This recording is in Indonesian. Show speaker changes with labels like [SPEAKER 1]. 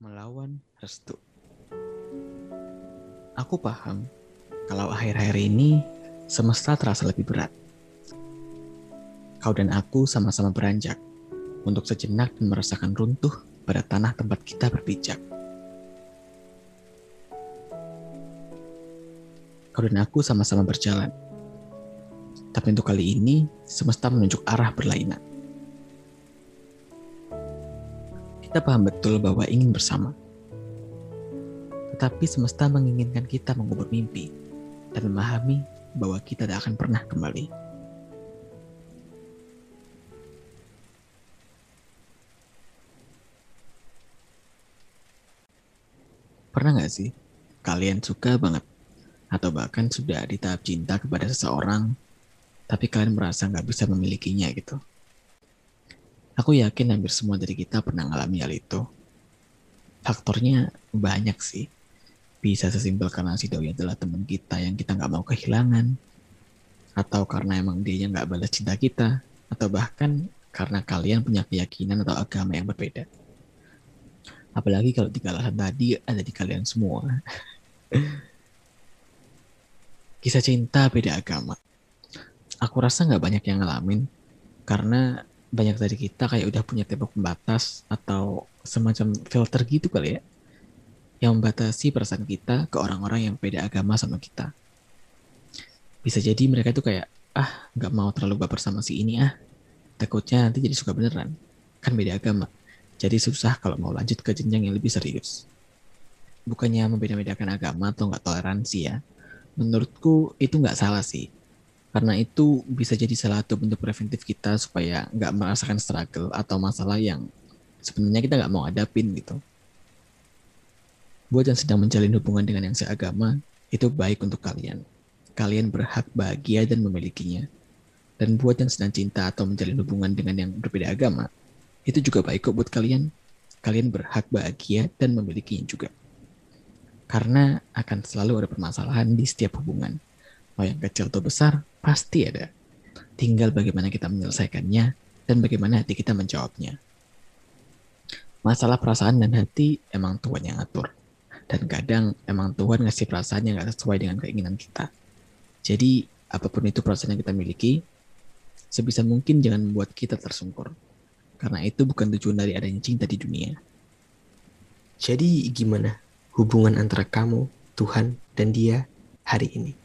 [SPEAKER 1] melawan restu. Aku paham kalau akhir-akhir ini semesta terasa lebih berat. Kau dan aku sama-sama beranjak untuk sejenak dan merasakan runtuh pada tanah tempat kita berpijak. Kau dan aku sama-sama berjalan. Tapi untuk kali ini, semesta menunjuk arah berlainan. Kita paham betul bahwa ingin bersama. Tetapi semesta menginginkan kita mengubur mimpi dan memahami bahwa kita tidak akan pernah kembali. Pernah nggak sih kalian suka banget atau bahkan sudah di tahap cinta kepada seseorang, tapi kalian merasa nggak bisa memilikinya gitu? Aku yakin hampir semua dari kita pernah mengalami hal itu. Faktornya banyak sih. Bisa sesimpel karena si doi adalah teman kita yang kita nggak mau kehilangan. Atau karena emang dia nggak balas cinta kita. Atau bahkan karena kalian punya keyakinan atau agama yang berbeda. Apalagi kalau tiga alasan tadi ada di kalian semua. Kisah cinta beda agama. Aku rasa nggak banyak yang ngalamin karena banyak dari kita kayak udah punya tembok pembatas atau semacam filter gitu kali ya yang membatasi perasaan kita ke orang-orang yang beda agama sama kita. Bisa jadi mereka itu kayak ah nggak mau terlalu baper sama si ini ah takutnya nanti jadi suka beneran kan beda agama jadi susah kalau mau lanjut ke jenjang yang lebih serius. Bukannya membeda-bedakan agama atau nggak toleransi ya. Menurutku itu nggak salah sih karena itu bisa jadi salah satu bentuk preventif kita supaya nggak merasakan struggle atau masalah yang sebenarnya kita nggak mau hadapin gitu. Buat yang sedang menjalin hubungan dengan yang seagama, itu baik untuk kalian. Kalian berhak bahagia dan memilikinya. Dan buat yang sedang cinta atau menjalin hubungan dengan yang berbeda agama, itu juga baik kok buat kalian. Kalian berhak bahagia dan memilikinya juga. Karena akan selalu ada permasalahan di setiap hubungan mau yang kecil atau besar, pasti ada. Tinggal bagaimana kita menyelesaikannya dan bagaimana hati kita menjawabnya. Masalah perasaan dan hati emang Tuhan yang atur. Dan kadang emang Tuhan ngasih perasaan yang gak sesuai dengan keinginan kita. Jadi, apa pun itu perasaan yang kita miliki, sebisa mungkin jangan membuat kita tersungkur. Karena itu bukan tujuan dari adanya cinta di dunia.
[SPEAKER 2] Jadi gimana hubungan antara kamu, Tuhan, dan dia hari ini?